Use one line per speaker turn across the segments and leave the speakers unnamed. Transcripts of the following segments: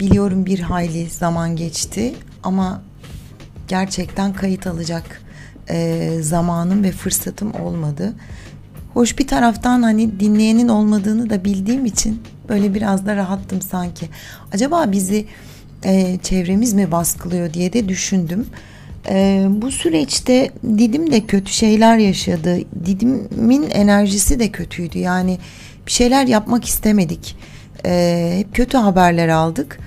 Biliyorum bir hayli zaman geçti ama gerçekten kayıt alacak e, zamanım ve fırsatım olmadı. Hoş bir taraftan hani dinleyenin olmadığını da bildiğim için böyle biraz da rahattım sanki. Acaba bizi e, çevremiz mi baskılıyor diye de düşündüm. E, bu süreçte Didim de kötü şeyler yaşadı. Didim'in enerjisi de kötüydü. Yani bir şeyler yapmak istemedik. E, hep kötü haberler aldık.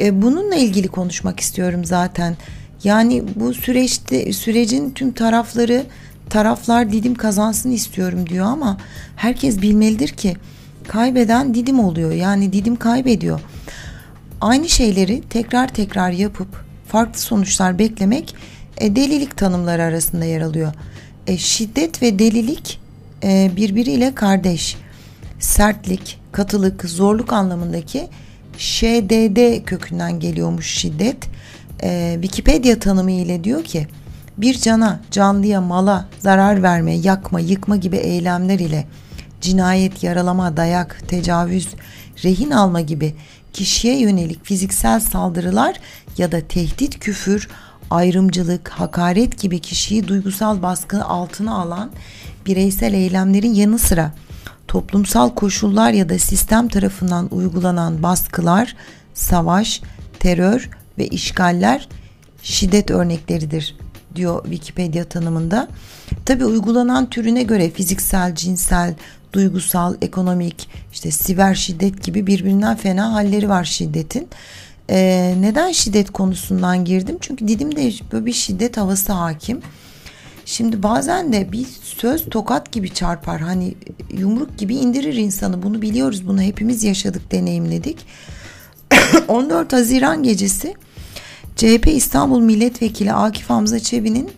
E, bununla ilgili konuşmak istiyorum zaten. Yani bu süreçte sürecin tüm tarafları taraflar Didim kazansın istiyorum diyor ama herkes bilmelidir ki kaybeden Didim oluyor. Yani Didim kaybediyor. Aynı şeyleri tekrar tekrar yapıp farklı sonuçlar beklemek e, delilik tanımları arasında yer alıyor. E, şiddet ve delilik e, birbiriyle kardeş. Sertlik, katılık, zorluk anlamındaki şdd kökünden geliyormuş şiddet. E, Wikipedia tanımı ile diyor ki bir cana, canlıya, mala zarar verme, yakma, yıkma gibi eylemler ile cinayet, yaralama, dayak, tecavüz, rehin alma gibi kişiye yönelik fiziksel saldırılar ya da tehdit, küfür, ayrımcılık, hakaret gibi kişiyi duygusal baskı altına alan bireysel eylemlerin yanı sıra toplumsal koşullar ya da sistem tarafından uygulanan baskılar, savaş, terör ve işgaller şiddet örnekleridir diyor Wikipedia tanımında. Tabi uygulanan türüne göre fiziksel, cinsel, duygusal, ekonomik, işte siber şiddet gibi birbirinden fena halleri var şiddetin. Ee, neden şiddet konusundan girdim? Çünkü Didim'de böyle bir şiddet havası hakim. Şimdi bazen de bir söz tokat gibi çarpar. Hani yumruk gibi indirir insanı. Bunu biliyoruz. Bunu hepimiz yaşadık, deneyimledik. 14 Haziran gecesi CHP İstanbul Milletvekili Akif Hamza Çebi'nin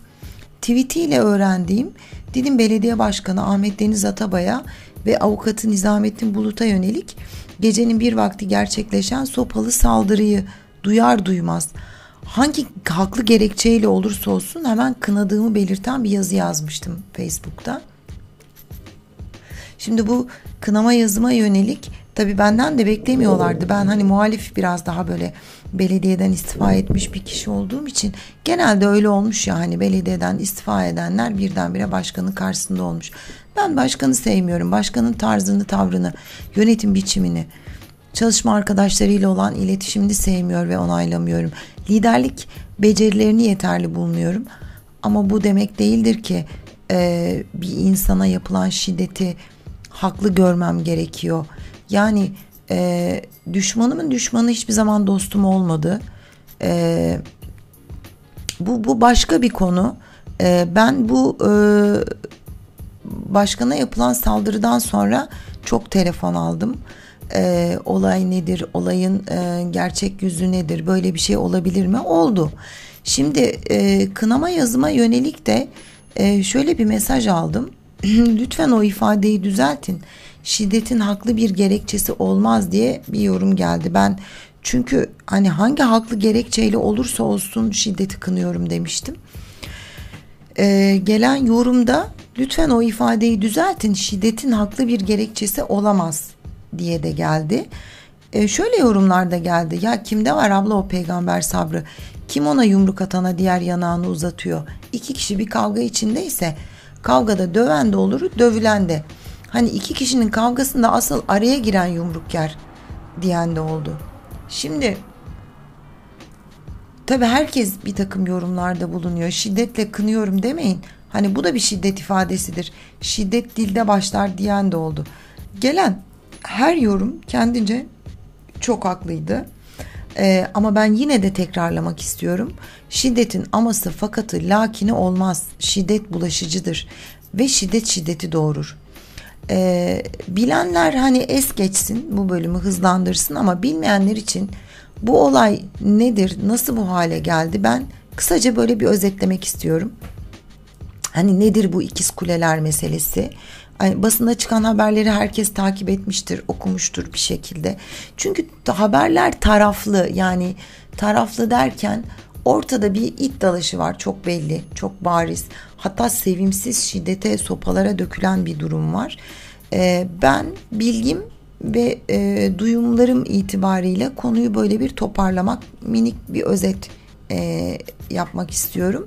tweetiyle öğrendiğim Didim Belediye Başkanı Ahmet Deniz Atabay'a ve avukatı Nizamettin Bulut'a yönelik gecenin bir vakti gerçekleşen sopalı saldırıyı duyar duymaz hangi haklı gerekçeyle olursa olsun hemen kınadığımı belirten bir yazı yazmıştım Facebook'ta. Şimdi bu kınama yazıma yönelik tabii benden de beklemiyorlardı. Ben hani muhalif biraz daha böyle belediyeden istifa etmiş bir kişi olduğum için genelde öyle olmuş ya hani belediyeden istifa edenler birdenbire başkanın karşısında olmuş. Ben başkanı sevmiyorum. Başkanın tarzını, tavrını, yönetim biçimini, çalışma arkadaşlarıyla olan iletişimini sevmiyor ve onaylamıyorum. Liderlik becerilerini yeterli bulmuyorum. Ama bu demek değildir ki e, bir insana yapılan şiddeti haklı görmem gerekiyor. Yani e, düşmanımın düşmanı hiçbir zaman dostum olmadı. E, bu, bu başka bir konu. Ben bu başkana yapılan saldırıdan sonra çok telefon aldım. E, olay nedir, olayın e, gerçek yüzü nedir, böyle bir şey olabilir mi? Oldu. Şimdi e, kınama yazıma yönelik de e, şöyle bir mesaj aldım. Lütfen o ifadeyi düzeltin şiddetin haklı bir gerekçesi olmaz diye bir yorum geldi. Ben çünkü hani hangi haklı gerekçeyle olursa olsun şiddeti kınıyorum demiştim. Ee, gelen yorumda lütfen o ifadeyi düzeltin şiddetin haklı bir gerekçesi olamaz diye de geldi. Ee, şöyle yorumlar da geldi ya kimde var abla o peygamber sabrı kim ona yumruk atana diğer yanağını uzatıyor. İki kişi bir kavga içindeyse kavgada döven de olur dövülen de. Hani iki kişinin kavgasında asıl araya giren yumruk yer diyen de oldu. Şimdi tabi herkes bir takım yorumlarda bulunuyor. Şiddetle kınıyorum demeyin. Hani bu da bir şiddet ifadesidir. Şiddet dilde başlar diyen de oldu. Gelen her yorum kendince çok haklıydı. Ee, ama ben yine de tekrarlamak istiyorum. Şiddetin aması fakatı lakini olmaz. Şiddet bulaşıcıdır ve şiddet şiddeti doğurur. Ee, bilenler hani es geçsin bu bölümü hızlandırsın ama bilmeyenler için bu olay nedir nasıl bu hale geldi ben kısaca böyle bir özetlemek istiyorum. Hani nedir bu ikiz kuleler meselesi? Yani basında çıkan haberleri herkes takip etmiştir, okumuştur bir şekilde. Çünkü haberler taraflı yani taraflı derken ortada bir it dalaşı var çok belli, çok bariz. Hatta sevimsiz şiddete, sopalara dökülen bir durum var. Ee, ben bilgim ve e, duyumlarım itibariyle konuyu böyle bir toparlamak, minik bir özet e, yapmak istiyorum.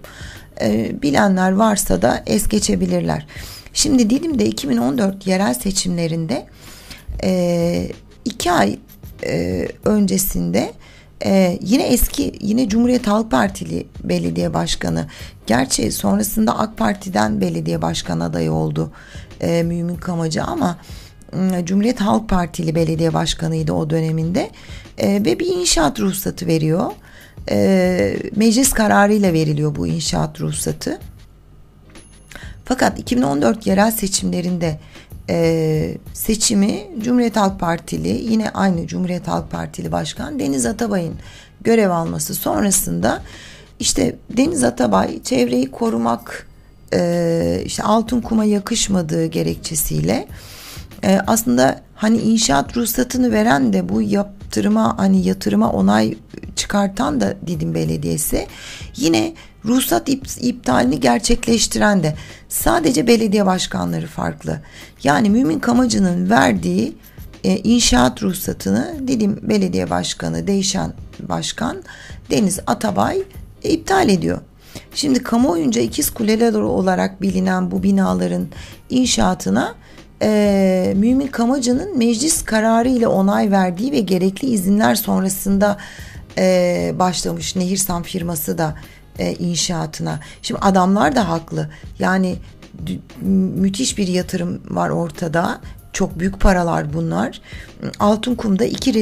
E, bilenler varsa da es geçebilirler. Şimdi Didim'de 2014 yerel seçimlerinde e, iki ay e, öncesinde ee, yine eski yine Cumhuriyet Halk Partili belediye başkanı gerçi sonrasında AK Parti'den belediye başkan adayı oldu e, Mümin Kamacı ama e, Cumhuriyet Halk Partili belediye başkanıydı o döneminde e, ve bir inşaat ruhsatı veriyor e, meclis kararıyla veriliyor bu inşaat ruhsatı. Fakat 2014 yerel seçimlerinde e, seçimi Cumhuriyet Halk Partili yine aynı Cumhuriyet Halk Partili Başkan Deniz Atabay'ın görev alması sonrasında işte Deniz Atabay çevreyi korumak e, işte altın kuma yakışmadığı gerekçesiyle e, aslında hani inşaat ruhsatını veren de bu yaptırıma hani yatırıma onay çıkartan da Didim Belediyesi yine ruhsat iptalini gerçekleştiren de sadece belediye başkanları farklı. Yani Mümin Kamacı'nın verdiği e, inşaat ruhsatını Didim Belediye Başkanı değişen başkan Deniz Atabay e, iptal ediyor. Şimdi kamuoyunca ikiz kuleler olarak bilinen bu binaların inşaatına e, Mümin Kamacı'nın meclis kararı ile onay verdiği ve gerekli izinler sonrasında e, başlamış Nehirsan firması da e, inşaatına. Şimdi adamlar da haklı. Yani müthiş bir yatırım var ortada. Çok büyük paralar bunlar. Altınkum'da iki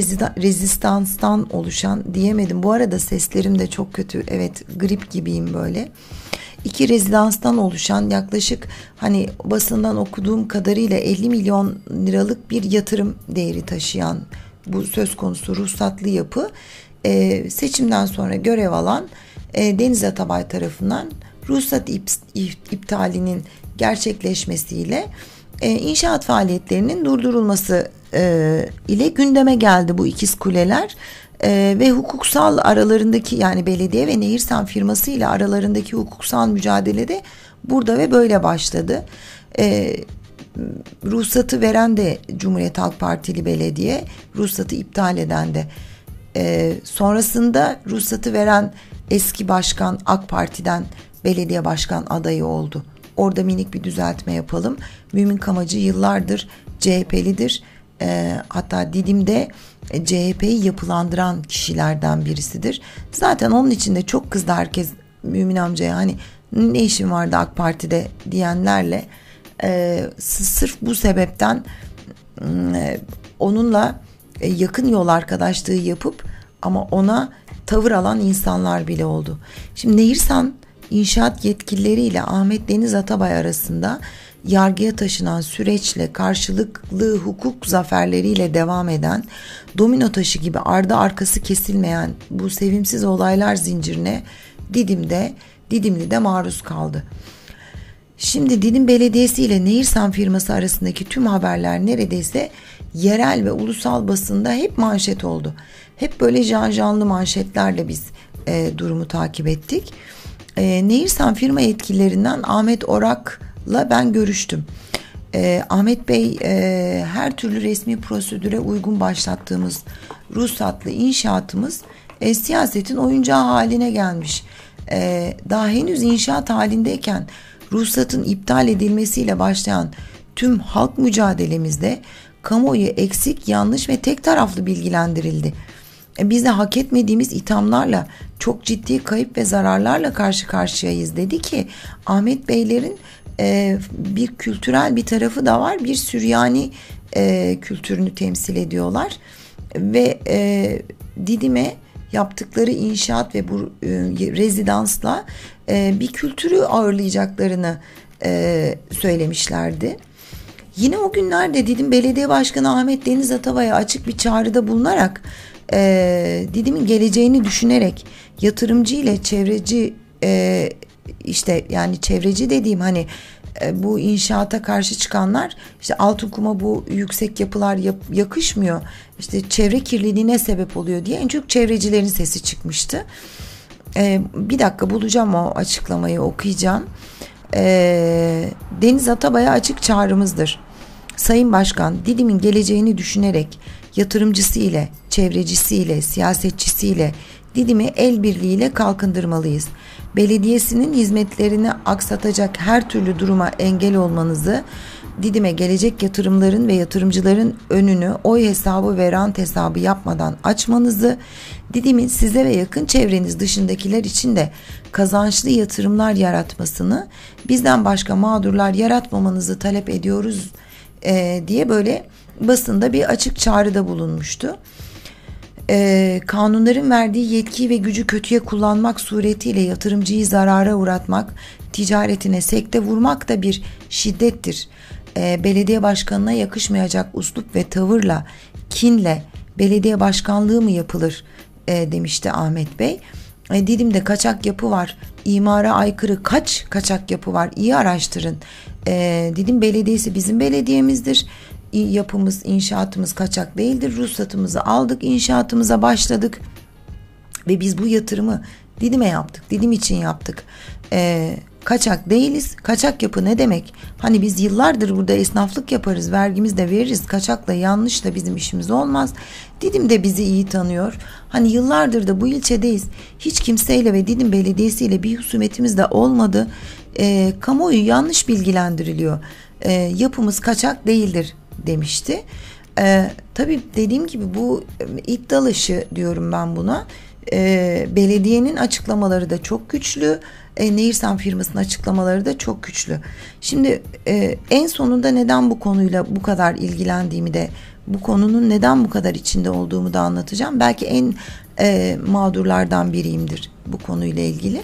rezistanstan oluşan diyemedim. Bu arada seslerim de çok kötü. Evet grip gibiyim böyle. İki rezidanstan oluşan yaklaşık hani basından okuduğum kadarıyla 50 milyon liralık bir yatırım değeri taşıyan bu söz konusu ruhsatlı yapı e, seçimden sonra görev alan e, Deniz Atabay tarafından ruhsat iptalinin gerçekleşmesiyle e, inşaat faaliyetlerinin durdurulması e, ile gündeme geldi bu ikiz kuleler e, ve hukuksal aralarındaki yani belediye ve Nehirsan firması ile aralarındaki hukuksal mücadelede burada ve böyle başladı. E, ruhsatı veren de Cumhuriyet Halk Partili belediye, ruhsatı iptal eden de. E, sonrasında ruhsatı veren eski başkan AK Parti'den belediye başkan adayı oldu. Orada minik bir düzeltme yapalım. Mümin Kamacı yıllardır CHP'lidir. E, hatta Didim'de e, CHP'yi yapılandıran kişilerden birisidir. Zaten onun için de çok kızdı herkes Mümin amcaya hani ne işin vardı AK Parti'de diyenlerle e, sırf bu sebepten e, onunla e, yakın yol arkadaşlığı yapıp ama ona tavır alan insanlar bile oldu. Şimdi Nehirsan inşaat yetkilileriyle Ahmet Deniz Atabay arasında yargıya taşınan süreçle karşılıklı hukuk zaferleriyle devam eden domino taşı gibi ardı arkası kesilmeyen bu sevimsiz olaylar zincirine Didim'de Didimli'de maruz kaldı. Şimdi Didim Belediyesi ile Nehirsan firması arasındaki tüm haberler neredeyse yerel ve ulusal basında hep manşet oldu. Hep böyle janjanlı manşetlerle biz e, durumu takip ettik. E, Nehirsan firma yetkililerinden Ahmet Orak'la ben görüştüm. E, Ahmet Bey e, her türlü resmi prosedüre uygun başlattığımız ruhsatlı inşaatımız e, siyasetin oyuncağı haline gelmiş. E, daha henüz inşaat halindeyken ruhsatın iptal edilmesiyle başlayan tüm halk mücadelemizde kamuoyu eksik, yanlış ve tek taraflı bilgilendirildi. E, biz de hak etmediğimiz ithamlarla çok ciddi kayıp ve zararlarla karşı karşıyayız dedi ki Ahmet Beylerin e, bir kültürel bir tarafı da var bir Süryani e, kültürünü temsil ediyorlar ve e, Didim'e yaptıkları inşaat ve bu e, rezidansla e, bir kültürü ağırlayacaklarını e, söylemişlerdi. Yine o günlerde Didim Belediye Başkanı Ahmet Deniz Atabay'a açık bir çağrıda bulunarak e, Didim'in geleceğini düşünerek yatırımcı ile çevreci e, işte yani çevreci dediğim hani e, bu inşaata karşı çıkanlar işte altın kuma bu yüksek yapılar yap, yakışmıyor işte çevre kirliliğine sebep oluyor diye en çok çevrecilerin sesi çıkmıştı. E, bir dakika bulacağım o açıklamayı okuyacağım. E, Deniz Atabay'a açık çağrımızdır Sayın Başkan Didim'in geleceğini düşünerek yatırımcısı ile, çevrecisi ile, siyasetçisi ile Didim'i el birliğiyle kalkındırmalıyız. Belediyesinin hizmetlerini aksatacak her türlü duruma engel olmanızı, Didim'e gelecek yatırımların ve yatırımcıların önünü oy hesabı ve rant hesabı yapmadan açmanızı, Didim'in size ve yakın çevreniz dışındakiler için de kazançlı yatırımlar yaratmasını, bizden başka mağdurlar yaratmamanızı talep ediyoruz e, diye böyle basında bir açık çağrıda bulunmuştu. Ee, kanunların verdiği yetki ve gücü kötüye kullanmak suretiyle yatırımcıyı zarara uğratmak, ticaretine sekte vurmak da bir şiddettir. Ee, belediye başkanına yakışmayacak uslup ve tavırla, kinle belediye başkanlığı mı yapılır e, demişti Ahmet Bey. E, Didim'de kaçak yapı var. İmara aykırı kaç kaçak yapı var? İyi araştırın. E, Didim Belediyesi bizim belediyemizdir yapımız, inşaatımız kaçak değildir. Ruhsatımızı aldık, inşaatımıza başladık. Ve biz bu yatırımı Didim'e yaptık. Didim için yaptık. Ee, kaçak değiliz. Kaçak yapı ne demek? Hani biz yıllardır burada esnaflık yaparız, vergimiz de veririz. Kaçakla yanlış da bizim işimiz olmaz. Didim de bizi iyi tanıyor. Hani yıllardır da bu ilçedeyiz. Hiç kimseyle ve Didim Belediyesi ile bir husumetimiz de olmadı. E, kamuoyu yanlış bilgilendiriliyor. E, yapımız kaçak değildir demişti. E, tabii dediğim gibi bu it dalışı diyorum ben buna. E, belediyenin açıklamaları da çok güçlü. E, Nehirsan firmasının açıklamaları da çok güçlü. Şimdi e, en sonunda neden bu konuyla bu kadar ilgilendiğimi de bu konunun neden bu kadar içinde olduğumu da anlatacağım. Belki en e, mağdurlardan biriyimdir bu konuyla ilgili.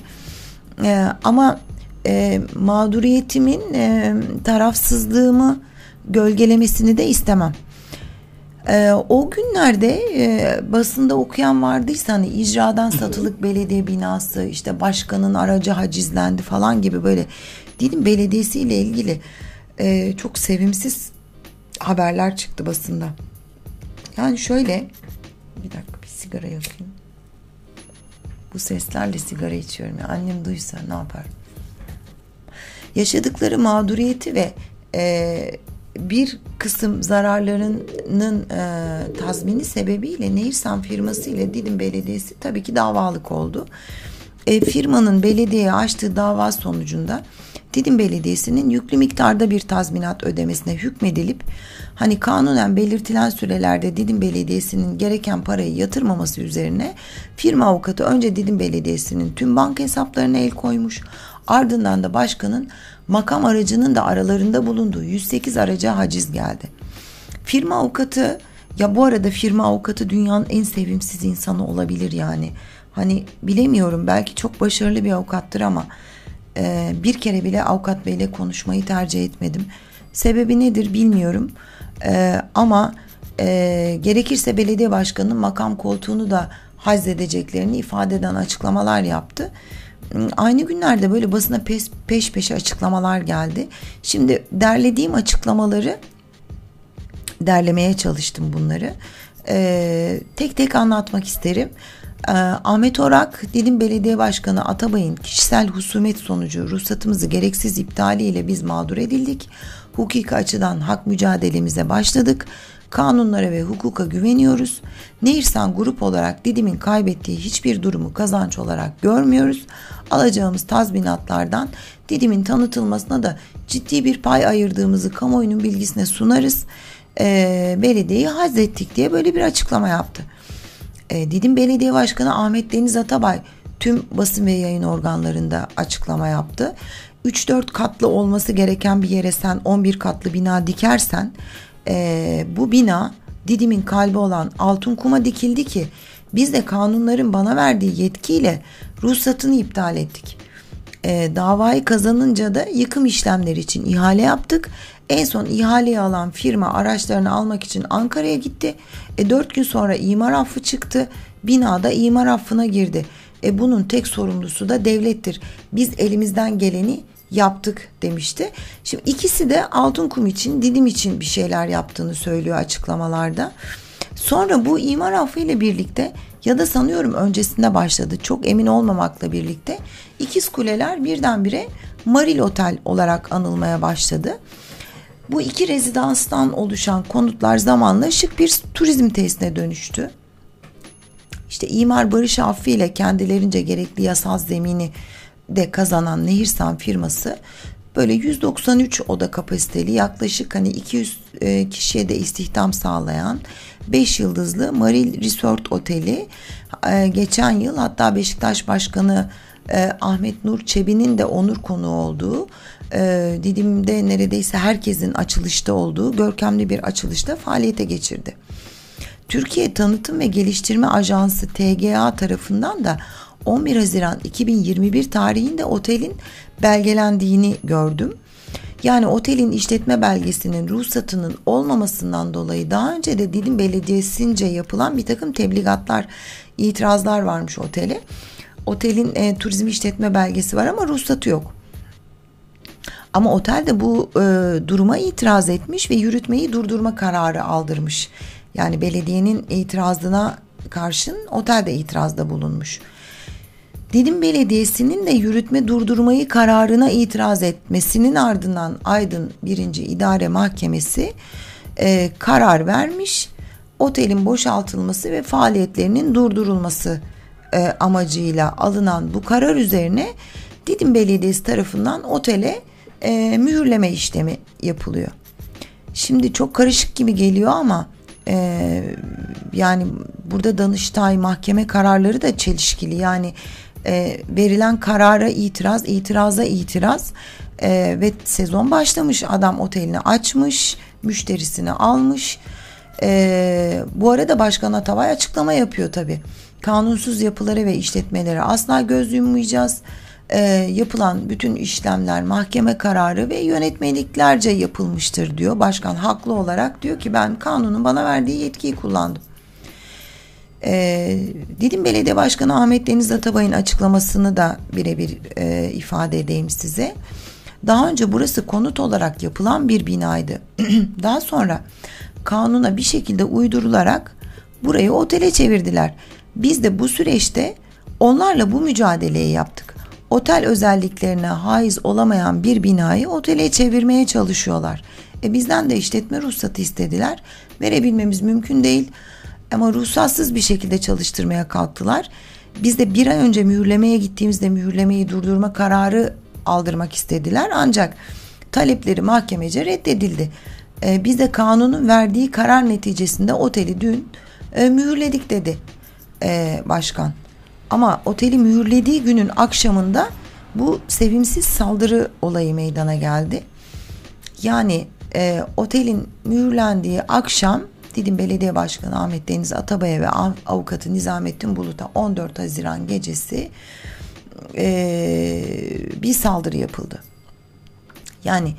E, ama e, mağduriyetimin e, tarafsızlığımı gölgelemesini de istemem. Ee, o günlerde e, basında okuyan vardıysa hani icradan satılık belediye binası işte başkanın aracı hacizlendi falan gibi böyle Didim Belediyesi ile ilgili e, çok sevimsiz haberler çıktı basında. Yani şöyle bir dakika bir sigara yakayım. Bu seslerle sigara içiyorum. Yani annem duysa ne yapar? Yaşadıkları mağduriyeti ve e, bir kısım zararlarının e, tazmini sebebiyle Nehirsan firması ile Didim Belediyesi tabii ki davalık oldu. E, firmanın belediyeye açtığı dava sonucunda Didim Belediyesi'nin yüklü miktarda bir tazminat ödemesine hükmedilip hani kanunen belirtilen sürelerde Didim Belediyesi'nin gereken parayı yatırmaması üzerine firma avukatı önce Didim Belediyesi'nin tüm banka hesaplarına el koymuş ardından da başkanın makam aracının da aralarında bulunduğu 108 araca haciz geldi. Firma avukatı ya bu arada firma avukatı dünyanın en sevimsiz insanı olabilir yani. Hani bilemiyorum belki çok başarılı bir avukattır ama e, bir kere bile avukat beyle konuşmayı tercih etmedim. Sebebi nedir bilmiyorum e, ama e, gerekirse belediye başkanının makam koltuğunu da hazledeceklerini ifade eden açıklamalar yaptı. Aynı günlerde böyle basına peş, peş peşe açıklamalar geldi. Şimdi derlediğim açıklamaları derlemeye çalıştım bunları. Ee, tek tek anlatmak isterim. Ee, Ahmet Orak, Dilim Belediye Başkanı Atabay'ın kişisel husumet sonucu ruhsatımızı gereksiz iptaliyle biz mağdur edildik. Hukuki açıdan hak mücadelemize başladık. Kanunlara ve hukuka güveniyoruz. Nehirsan grup olarak Didim'in kaybettiği hiçbir durumu kazanç olarak görmüyoruz. Alacağımız tazminatlardan Didim'in tanıtılmasına da ciddi bir pay ayırdığımızı kamuoyunun bilgisine sunarız. Ee, belediyeyi hazrettik diye böyle bir açıklama yaptı. Ee, Didim Belediye Başkanı Ahmet Deniz Atabay tüm basın ve yayın organlarında açıklama yaptı. 3-4 katlı olması gereken bir yere sen 11 katlı bina dikersen e, bu bina Didim'in kalbi olan altın kuma dikildi ki biz de kanunların bana verdiği yetkiyle ruhsatını iptal ettik. E, davayı kazanınca da yıkım işlemleri için ihale yaptık. En son ihaleyi alan firma araçlarını almak için Ankara'ya gitti. E, 4 gün sonra imar affı çıktı. Binada imar affına girdi. E, bunun tek sorumlusu da devlettir. Biz elimizden geleni yaptık demişti. Şimdi ikisi de Altın Kum için, Didim için bir şeyler yaptığını söylüyor açıklamalarda. Sonra bu imar affı ile birlikte ya da sanıyorum öncesinde başladı çok emin olmamakla birlikte ikiz kuleler birdenbire Maril Otel olarak anılmaya başladı. Bu iki rezidanstan oluşan konutlar zamanla şık bir turizm tesisine dönüştü. İşte imar barış affı ile kendilerince gerekli yasal zemini de kazanan Nehirsan firması böyle 193 oda kapasiteli yaklaşık hani 200 e, kişiye de istihdam sağlayan 5 yıldızlı Maril Resort Oteli e, geçen yıl hatta Beşiktaş Başkanı e, Ahmet Nur Çebi'nin de onur konuğu olduğu Didim'de neredeyse herkesin açılışta olduğu görkemli bir açılışta faaliyete geçirdi. Türkiye Tanıtım ve Geliştirme Ajansı TGA tarafından da 11 Haziran 2021 tarihinde otelin belgelendiğini gördüm. Yani otelin işletme belgesinin ruhsatının olmamasından dolayı daha önce de Didim Belediyesi'nce yapılan bir takım tebligatlar, itirazlar varmış otele. Otelin e, turizm işletme belgesi var ama ruhsatı yok. Ama otel de bu e, duruma itiraz etmiş ve yürütmeyi durdurma kararı aldırmış. Yani belediyenin itirazına karşın otel de itirazda bulunmuş. Didim Belediyesi'nin de yürütme durdurmayı kararına itiraz etmesinin ardından Aydın 1. İdare Mahkemesi e, karar vermiş. Otelin boşaltılması ve faaliyetlerinin durdurulması e, amacıyla alınan bu karar üzerine Didim Belediyesi tarafından otele e, mühürleme işlemi yapılıyor. Şimdi çok karışık gibi geliyor ama e, yani burada Danıştay mahkeme kararları da çelişkili. Yani e, verilen karara itiraz, itiraza itiraz e, ve sezon başlamış. Adam otelini açmış, müşterisini almış. E, bu arada Başkan Atavay açıklama yapıyor tabi. Kanunsuz yapıları ve işletmeleri asla göz yummayacağız. E, yapılan bütün işlemler mahkeme kararı ve yönetmeliklerce yapılmıştır diyor. Başkan haklı olarak diyor ki ben kanunun bana verdiği yetkiyi kullandım. E, Didim Belediye Başkanı Ahmet Deniz Atabay'ın açıklamasını da birebir e, ifade edeyim size. Daha önce burası konut olarak yapılan bir binaydı. Daha sonra kanuna bir şekilde uydurularak burayı otele çevirdiler. Biz de bu süreçte onlarla bu mücadeleyi yaptık. Otel özelliklerine haiz olamayan bir binayı otele çevirmeye çalışıyorlar. E bizden de işletme ruhsatı istediler. Verebilmemiz mümkün değil. Ama ruhsatsız bir şekilde çalıştırmaya kalktılar. Biz de bir ay önce mühürlemeye gittiğimizde mühürlemeyi durdurma kararı aldırmak istediler. Ancak talepleri mahkemece reddedildi. Ee, biz de kanunun verdiği karar neticesinde oteli dün e, mühürledik dedi e, başkan. Ama oteli mühürlediği günün akşamında bu sevimsiz saldırı olayı meydana geldi. Yani e, otelin mühürlendiği akşam Didim Belediye Başkanı Ahmet Deniz Atabay'a ve avukatı Nizamettin Bulut'a 14 Haziran gecesi e, bir saldırı yapıldı. Yani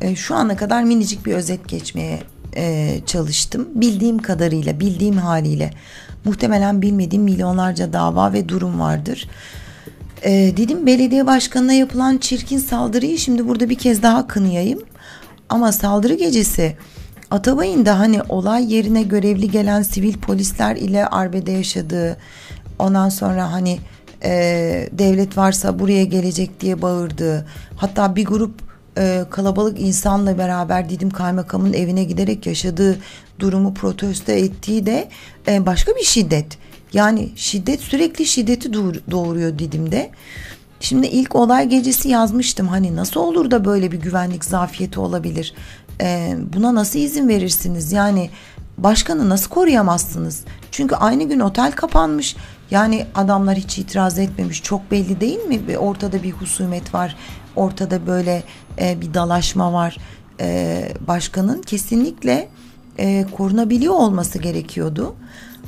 e, şu ana kadar minicik bir özet geçmeye e, çalıştım. Bildiğim kadarıyla, bildiğim haliyle muhtemelen bilmediğim milyonlarca dava ve durum vardır. E, dedim belediye başkanına yapılan çirkin saldırıyı şimdi burada bir kez daha kınayayım. Ama saldırı gecesi Atabay'ın da hani olay yerine görevli gelen sivil polisler ile arbede yaşadığı ondan sonra hani e, devlet varsa buraya gelecek diye bağırdığı hatta bir grup e, kalabalık insanla beraber Didim Kaymakamı'nın evine giderek yaşadığı durumu protesto ettiği de e, başka bir şiddet. Yani şiddet sürekli şiddeti doğuruyor Didim'de. Şimdi ilk olay gecesi yazmıştım hani nasıl olur da böyle bir güvenlik zafiyeti olabilir e, buna nasıl izin verirsiniz? Yani başkanı nasıl koruyamazsınız? Çünkü aynı gün otel kapanmış. Yani adamlar hiç itiraz etmemiş. Çok belli değil mi? Ortada bir husumet var. Ortada böyle e, bir dalaşma var. E, başkanın kesinlikle e, korunabiliyor olması gerekiyordu.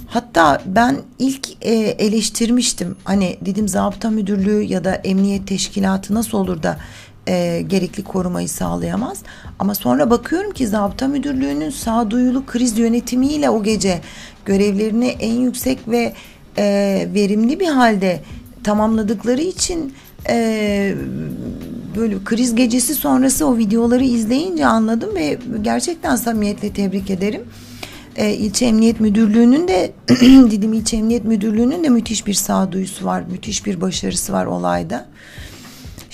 Hatta ben ilk e, eleştirmiştim. Hani dedim zabıta müdürlüğü ya da emniyet teşkilatı nasıl olur da e, gerekli korumayı sağlayamaz. Ama sonra bakıyorum ki zabıta müdürlüğünün sağduyulu kriz yönetimiyle o gece görevlerini en yüksek ve e, verimli bir halde tamamladıkları için e, böyle kriz gecesi sonrası o videoları izleyince anladım ve gerçekten samimiyetle tebrik ederim. E, İlçe Emniyet Müdürlüğü'nün de Didim İlçe Emniyet Müdürlüğü'nün de müthiş bir sağduyusu var, müthiş bir başarısı var olayda.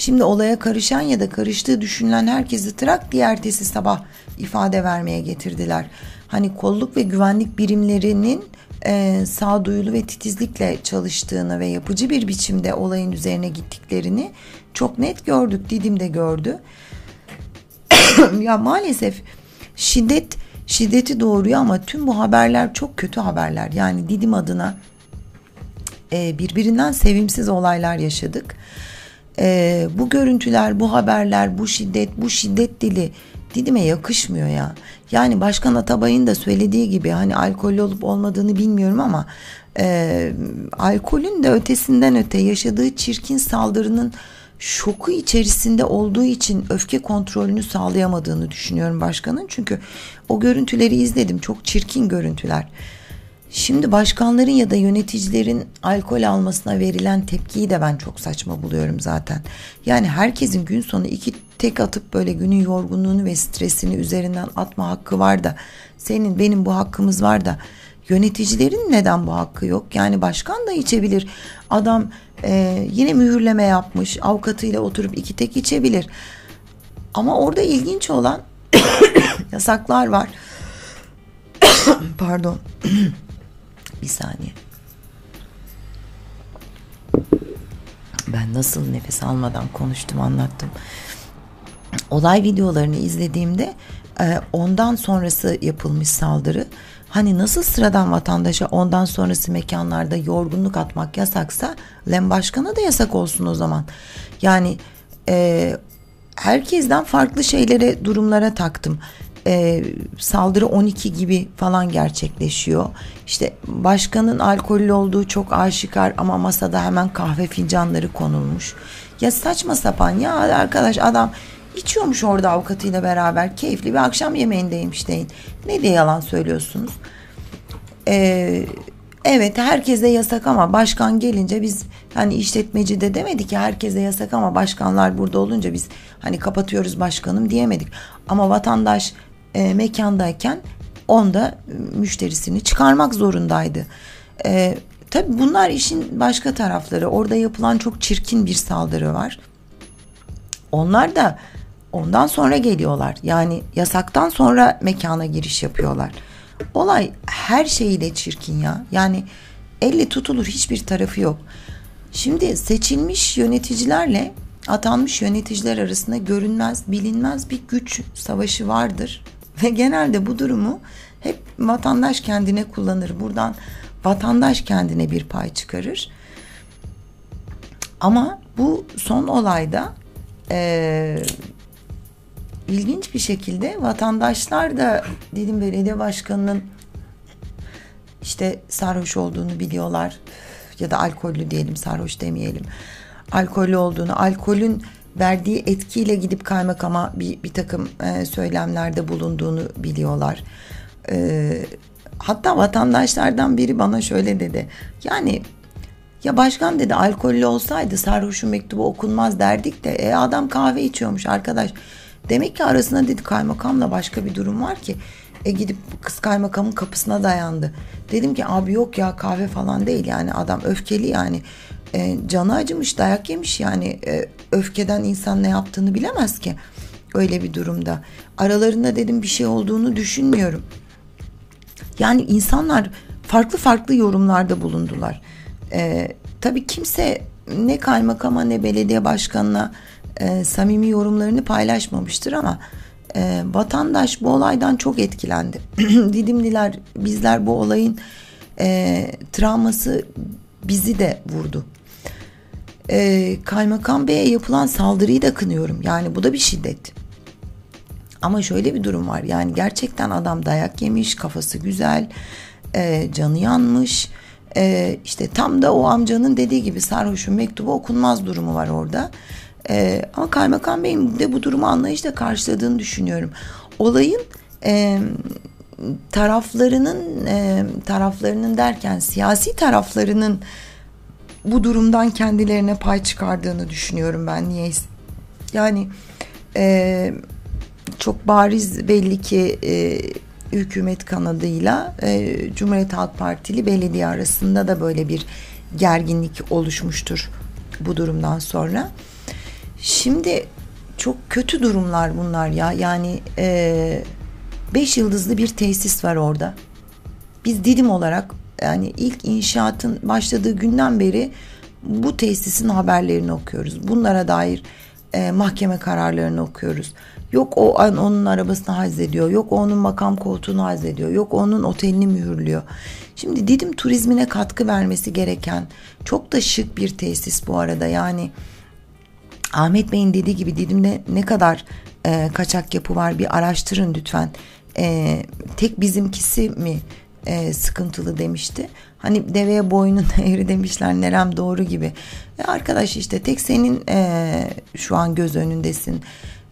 Şimdi olaya karışan ya da karıştığı düşünülen herkesi trak diye ertesi sabah ifade vermeye getirdiler. Hani kolluk ve güvenlik birimlerinin e, sağduyulu ve titizlikle çalıştığını ve yapıcı bir biçimde olayın üzerine gittiklerini çok net gördük. Didim de gördü. ya maalesef şiddet şiddeti doğuruyor ama tüm bu haberler çok kötü haberler. Yani Didim adına e, birbirinden sevimsiz olaylar yaşadık. E, bu görüntüler, bu haberler, bu şiddet, bu şiddet dili Didim'e yakışmıyor ya. Yani Başkan Atabay'ın da söylediği gibi hani alkollü olup olmadığını bilmiyorum ama e, alkolün de ötesinden öte yaşadığı çirkin saldırının şoku içerisinde olduğu için öfke kontrolünü sağlayamadığını düşünüyorum başkanın. Çünkü o görüntüleri izledim. Çok çirkin görüntüler. Şimdi başkanların ya da yöneticilerin alkol almasına verilen tepkiyi de ben çok saçma buluyorum zaten. Yani herkesin gün sonu iki tek atıp böyle günün yorgunluğunu ve stresini üzerinden atma hakkı var da senin benim bu hakkımız var da yöneticilerin neden bu hakkı yok? Yani başkan da içebilir. Adam e, yine mühürleme yapmış avukatıyla oturup iki tek içebilir. Ama orada ilginç olan yasaklar var. Pardon. Bir saniye. Ben nasıl nefes almadan konuştum anlattım. Olay videolarını izlediğimde e, ondan sonrası yapılmış saldırı hani nasıl sıradan vatandaşa ondan sonrası mekanlarda yorgunluk atmak yasaksa Lem Başkan'a da yasak olsun o zaman. Yani e, herkesten farklı şeylere durumlara taktım e, saldırı 12 gibi falan gerçekleşiyor. İşte başkanın alkollü olduğu çok aşikar ama masada hemen kahve fincanları konulmuş. Ya saçma sapan ya arkadaş adam içiyormuş orada avukatıyla beraber keyifli bir akşam yemeğindeymiş deyin. Ne diye yalan söylüyorsunuz? Ee, evet herkese yasak ama başkan gelince biz hani işletmeci de demedik ki herkese yasak ama başkanlar burada olunca biz hani kapatıyoruz başkanım diyemedik. Ama vatandaş e, mekandayken onda müşterisini çıkarmak zorundaydı. E, tabii bunlar işin başka tarafları. Orada yapılan çok çirkin bir saldırı var. Onlar da ondan sonra geliyorlar. Yani yasaktan sonra mekana giriş yapıyorlar. Olay her şeyiyle çirkin ya. Yani elle tutulur hiçbir tarafı yok. Şimdi seçilmiş yöneticilerle atanmış yöneticiler arasında görünmez, bilinmez bir güç savaşı vardır. Ve genelde bu durumu hep vatandaş kendine kullanır. Buradan vatandaş kendine bir pay çıkarır. Ama bu son olayda e, ilginç bir şekilde vatandaşlar da dedim belediye başkanının işte sarhoş olduğunu biliyorlar ya da alkollü diyelim sarhoş demeyelim alkollü olduğunu alkolün verdiği etkiyle gidip kaymakama bir, bir takım e, söylemlerde bulunduğunu biliyorlar. E, hatta vatandaşlardan biri bana şöyle dedi. Yani ya başkan dedi alkollü olsaydı sarhoşun mektubu okunmaz derdik de e, adam kahve içiyormuş arkadaş. Demek ki arasında dedi kaymakamla başka bir durum var ki. E gidip kız kaymakamın kapısına dayandı. Dedim ki abi yok ya kahve falan değil yani adam öfkeli yani e, canı acımış dayak yemiş yani e, öfkeden insan ne yaptığını bilemez ki öyle bir durumda. Aralarında dedim bir şey olduğunu düşünmüyorum. Yani insanlar farklı farklı yorumlarda bulundular. E, tabii kimse ne kaymakama ne belediye başkanına e, samimi yorumlarını paylaşmamıştır ama e, vatandaş bu olaydan çok etkilendi. Didimliler bizler bu olayın e, travması bizi de vurdu e, Kaymakam Bey'e yapılan saldırıyı da kınıyorum. Yani bu da bir şiddet. Ama şöyle bir durum var. Yani gerçekten adam dayak yemiş, kafası güzel, e, canı yanmış. E, işte tam da o amcanın dediği gibi sarhoşun mektubu okunmaz durumu var orada. E, ama Kaymakam Bey'in de bu durumu anlayışla karşıladığını düşünüyorum. Olayın e, taraflarının e, taraflarının derken siyasi taraflarının bu durumdan kendilerine pay çıkardığını düşünüyorum ben niye yani e, çok bariz belli ki e, hükümet kanadıyla e, Cumhuriyet Halk Partili belediye arasında da böyle bir gerginlik oluşmuştur bu durumdan sonra. Şimdi çok kötü durumlar bunlar ya. Yani e, beş yıldızlı bir tesis var orada. Biz Didim olarak yani ilk inşaatın başladığı günden beri bu tesisin haberlerini okuyoruz. Bunlara dair e, mahkeme kararlarını okuyoruz. Yok o onun arabasını hazediyor. Yok onun makam koltuğunu hazediyor. Yok onun otelini mühürlüyor. Şimdi Didim turizmine katkı vermesi gereken çok da şık bir tesis bu arada. Yani Ahmet Bey'in dediği gibi Didim'de ne kadar e, kaçak yapı var bir araştırın lütfen. E, tek bizimkisi mi e, sıkıntılı demişti. Hani deveye boynun eğri demişler Nerem doğru gibi. E, arkadaş işte tek senin e, şu an göz önündesin.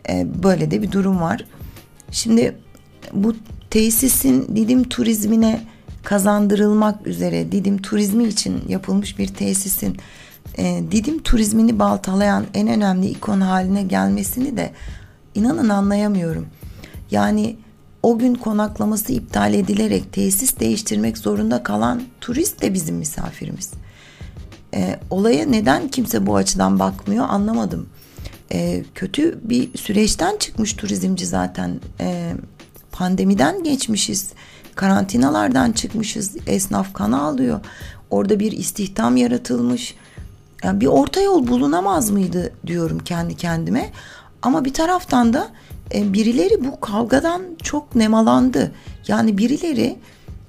E, böyle de bir durum var. Şimdi bu tesisin Didim turizmine kazandırılmak üzere Didim turizmi için yapılmış bir tesisin e, Didim turizmini baltalayan en önemli ikon haline gelmesini de inanın anlayamıyorum. Yani o gün konaklaması iptal edilerek tesis değiştirmek zorunda kalan turist de bizim misafirimiz. E, olaya neden kimse bu açıdan bakmıyor anlamadım. E, kötü bir süreçten çıkmış turizmci zaten. E, pandemiden geçmişiz. Karantinalardan çıkmışız. Esnaf kana alıyor. Orada bir istihdam yaratılmış. Yani bir orta yol bulunamaz mıydı diyorum kendi kendime. Ama bir taraftan da e, birileri bu kavgadan çok nemalandı. Yani birileri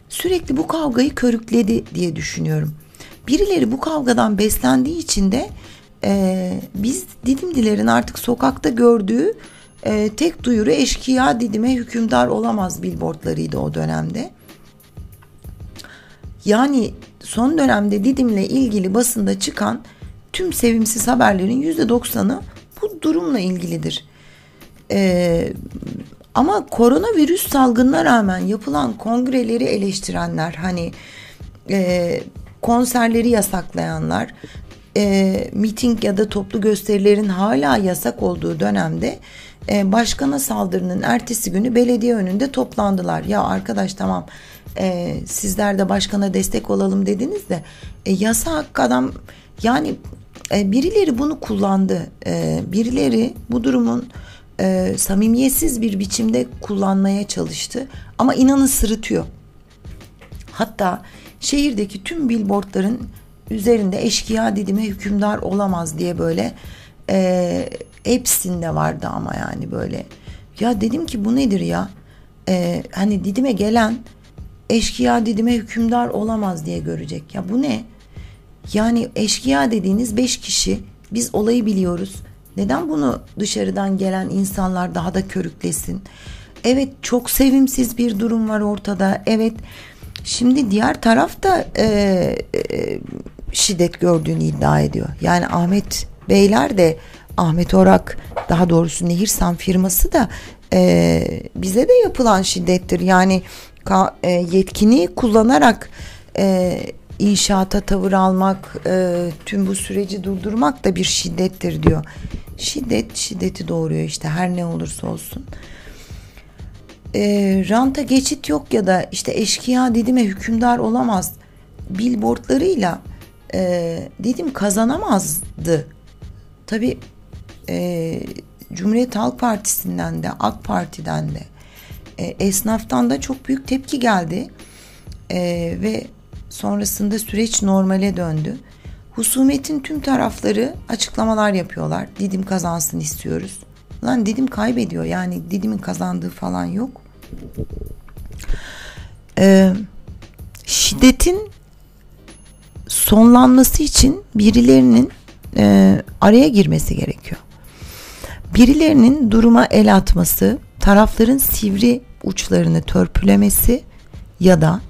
sürekli bu kavgayı körükledi diye düşünüyorum. Birileri bu kavgadan beslendiği için de e, biz Didimlilerin artık sokakta gördüğü e, tek duyuru eşkıya Didim'e hükümdar olamaz billboardlarıydı o dönemde. Yani son dönemde Didim'le ilgili basında çıkan tüm sevimsiz haberlerin yüzde doksanı bu durumla ilgilidir. Ee, ama koronavirüs salgınına rağmen yapılan kongreleri eleştirenler hani e, konserleri yasaklayanlar e, miting ya da toplu gösterilerin hala yasak olduğu dönemde e, başkana saldırının ertesi günü belediye önünde toplandılar. Ya arkadaş tamam e, sizler de başkana destek olalım dediniz de e, yasak adam yani e, birileri bunu kullandı. E, birileri bu durumun e, samimiyetsiz bir biçimde kullanmaya çalıştı. Ama inanın sırıtıyor. Hatta şehirdeki tüm billboardların üzerinde eşkıya didime hükümdar olamaz diye böyle e, hepsinde vardı ama yani böyle. Ya dedim ki bu nedir ya? E, hani Didim'e gelen eşkıya Didim'e hükümdar olamaz diye görecek. Ya bu ne? Yani eşkıya dediğiniz beş kişi biz olayı biliyoruz. Neden bunu dışarıdan gelen insanlar daha da körüklesin? Evet çok sevimsiz bir durum var ortada. Evet şimdi diğer taraf da e, e, şiddet gördüğünü iddia ediyor. Yani Ahmet Beyler de Ahmet Orak daha doğrusu Nehirsan firması da e, bize de yapılan şiddettir. Yani ka, e, yetkini kullanarak e, inşaata tavır almak, e, tüm bu süreci durdurmak da bir şiddettir diyor. Şiddet şiddeti doğuruyor işte her ne olursa olsun. E, ranta geçit yok ya da işte eşkıya Didim'e hükümdar olamaz billboardlarıyla e, Didim kazanamazdı. Tabi e, Cumhuriyet Halk Partisi'nden de AK Parti'den de e, esnaftan da çok büyük tepki geldi. E, ve sonrasında süreç normale döndü. Husumetin tüm tarafları açıklamalar yapıyorlar. Didim kazansın istiyoruz. Lan Didim kaybediyor yani Didim'in kazandığı falan yok. Ee, şiddetin sonlanması için birilerinin e, araya girmesi gerekiyor. Birilerinin duruma el atması, tarafların sivri uçlarını törpülemesi ya da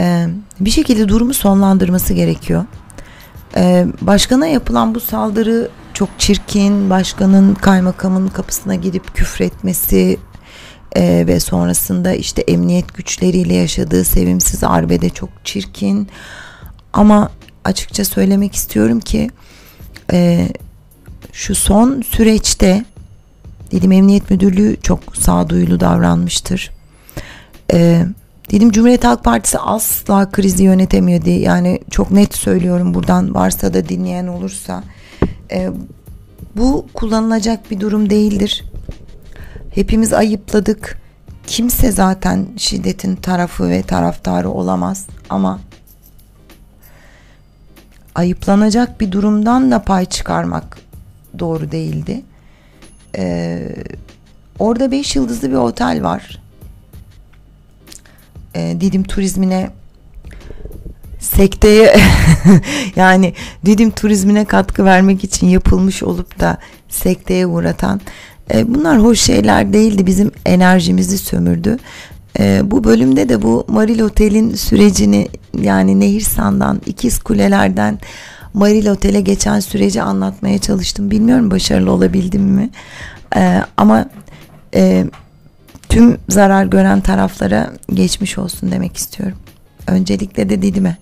e, bir şekilde durumu sonlandırması gerekiyor. E, başkana yapılan bu saldırı çok çirkin. Başkanın kaymakamın kapısına gidip küfretmesi e, ve sonrasında işte emniyet güçleriyle yaşadığı sevimsiz arbede çok çirkin. Ama açıkça söylemek istiyorum ki e, şu son süreçte dedim Emniyet Müdürlüğü çok sağduyulu davranmıştır. E, dedim Cumhuriyet Halk Partisi asla krizi yönetemiyor diye yani çok net söylüyorum buradan varsa da dinleyen olursa e, Bu kullanılacak bir durum değildir. Hepimiz ayıpladık. Kimse zaten şiddetin tarafı ve taraftarı olamaz ama ayıplanacak bir durumdan da pay çıkarmak doğru değildi. Ee, orada beş yıldızlı bir otel var. Ee, Didim turizmine sekteye yani Didim turizmine katkı vermek için yapılmış olup da sekteye uğratan e, bunlar hoş şeyler değildi bizim enerjimizi sömürdü. E, bu bölümde de bu Maril Otel'in sürecini yani Nehirsan'dan ikiz kulelerden Maril Otel'e geçen süreci anlatmaya çalıştım. Bilmiyorum başarılı olabildim mi e, ama e, tüm zarar gören taraflara geçmiş olsun demek istiyorum. Öncelikle de Didim'e.